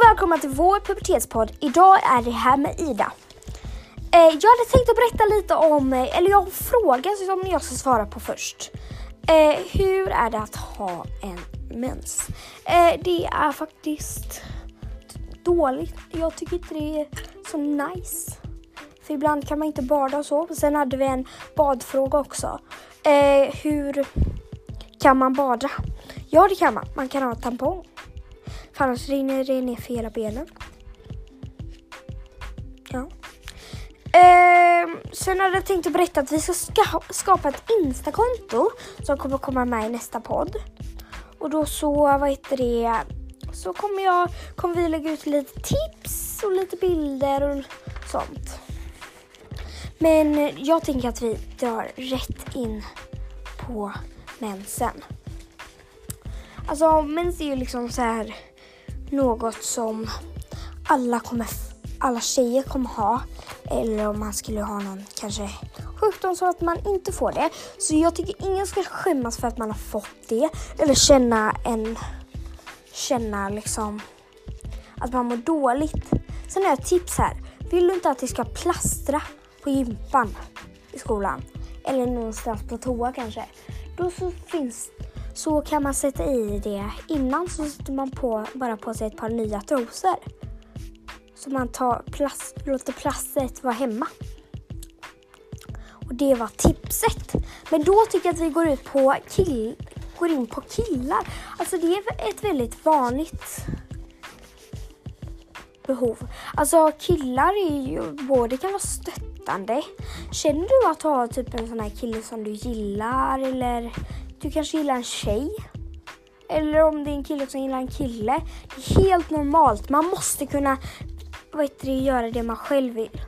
och välkomna till vår pubertetspodd. Idag är det här med Ida. Eh, jag hade tänkt att berätta lite om, eh, eller jag har en fråga som jag ska svara på först. Eh, hur är det att ha en mens? Eh, det är faktiskt dåligt. Jag tycker inte det är så nice. För ibland kan man inte bada och så. Sen hade vi en badfråga också. Eh, hur kan man bada? Ja, det kan man. Man kan ha tampong. För annars rinner det ner för hela benen. Ja. Ehm, sen hade jag tänkt att berätta att vi ska ska skapa ett Instakonto som kommer komma med i nästa podd. Och då så, vad heter det, så kommer jag, kommer vi lägga ut lite tips och lite bilder och sånt. Men jag tänker att vi drar rätt in på mensen. Alltså mens är ju liksom så här något som alla, kommer, alla tjejer kommer ha. Eller om man skulle ha någon kanske sjukdom så att man inte får det. Så jag tycker ingen ska skämmas för att man har fått det. Eller känna en... Känna liksom att man mår dåligt. Sen har jag ett tips här. Vill du inte att det ska plastra på gympan i skolan eller någonstans på toa kanske. Då så finns så kan man sätta i det innan så sätter man på, bara på sig ett par nya trosor. Så man tar plast, låter plastet vara hemma. Och det var tipset. Men då tycker jag att vi går ut på kill, går in på killar. Alltså det är ett väldigt vanligt behov. Alltså killar är ju både kan vara stöttande. Känner du att du har typ en sån här kille som du gillar eller du kanske gillar en tjej. Eller om det är en kille som gillar en kille. Det är helt normalt. Man måste kunna vad heter det, göra det man själv vill.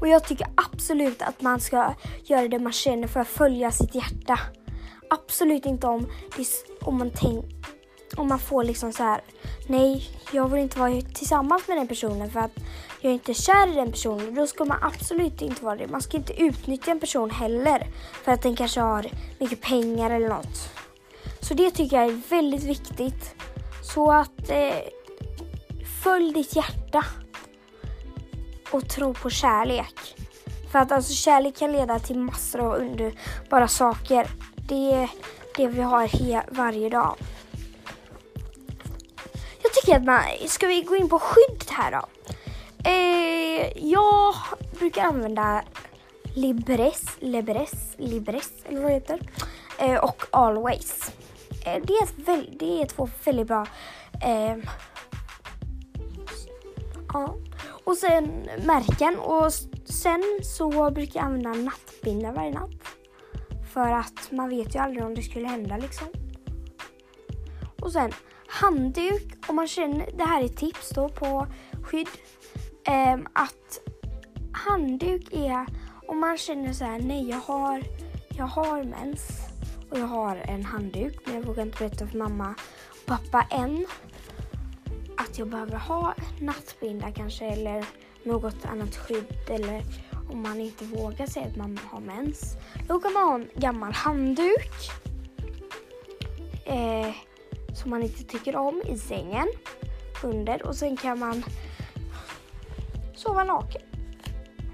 Och jag tycker absolut att man ska göra det man känner för att följa sitt hjärta. Absolut inte om, om man tänker och man får liksom så här, nej, jag vill inte vara tillsammans med den personen för att jag är inte kär i den personen. Då ska man absolut inte vara det. Man ska inte utnyttja en person heller för att den kanske har mycket pengar eller något. Så det tycker jag är väldigt viktigt. Så att eh, följ ditt hjärta och tro på kärlek. För att alltså kärlek kan leda till massor av underbara saker. Det är det vi har varje dag tycker ska vi gå in på skydd här då? Eh, jag brukar använda Libres, Libres, Libres eller vad det heter. Eh, och Always. Eh, det, är väl, det är två väldigt bra eh, Ja. Och sen märken och sen så brukar jag använda nattbindlar varje natt. För att man vet ju aldrig om det skulle hända liksom. Och sen handduk, om man känner, det här är tips då på skydd, eh, att handduk är om man känner så här, nej jag har, jag har mens och jag har en handduk men jag vågar inte berätta för mamma och pappa än att jag behöver ha nattbinda kanske eller något annat skydd eller om man inte vågar säga att man har mens. Då kan man ha en gammal handduk. Eh, som man inte tycker om i sängen under och sen kan man sova naken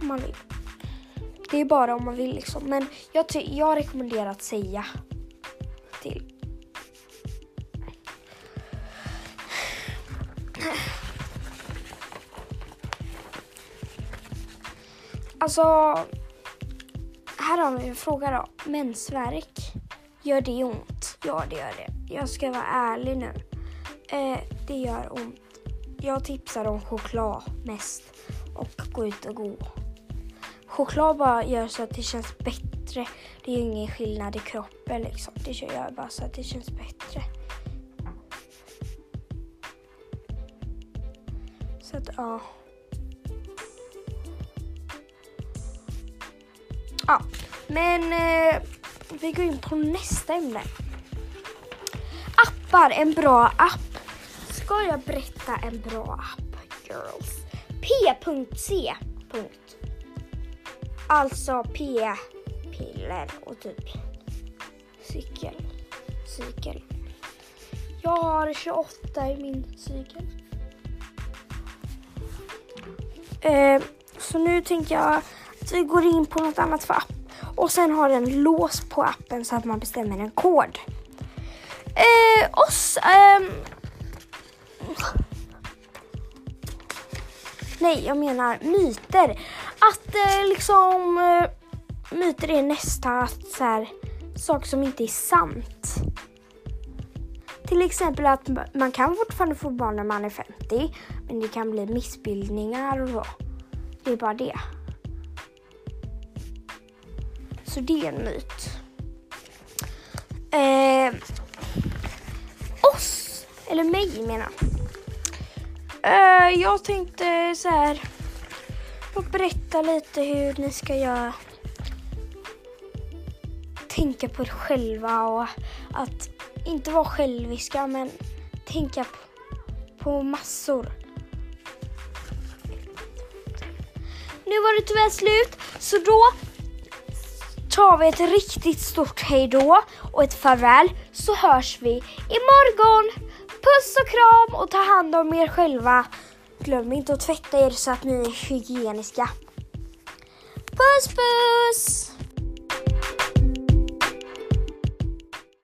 om man vill. Det är bara om man vill liksom. Men jag, jag rekommenderar att säga till. Alltså, här har vi en fråga då. Mensvärk, gör det ont? Ja, det gör det jag ska vara ärlig nu. Eh, det gör ont. Jag tipsar om choklad mest och gå ut och gå. Choklad bara gör så att det känns bättre. Det är ju ingen skillnad i kroppen liksom. Det gör bara så att det känns bättre. Så att ja. Ja, men eh, vi går in på nästa ämne appar, en bra app. Ska jag berätta en bra app, girls? P.C. Alltså p-piller och typ cykel. cykel. Jag har 28 i min cykel. Eh, så nu tänker jag att vi går in på något annat för app. Och sen har den lås på appen så att man bestämmer en kod. Eh, oss, Eh, Nej, jag menar myter. Att eh, liksom eh, myter är nästa så här, sak som inte är sant. Till exempel att man kan fortfarande få barn när man är 50 men det kan bli missbildningar och så. Det är bara det. Så det är en myt. Eh, eller mig menar jag. Uh, jag tänkte så här. berätta lite hur ni ska göra. Tänka på er själva och att inte vara själviska men tänka på, på massor. Nu var det tyvärr slut så då tar vi ett riktigt stort hejdå och ett farväl så hörs vi imorgon. Puss och kram och ta hand om er själva. Glöm inte att tvätta er så att ni är hygieniska. Puss puss!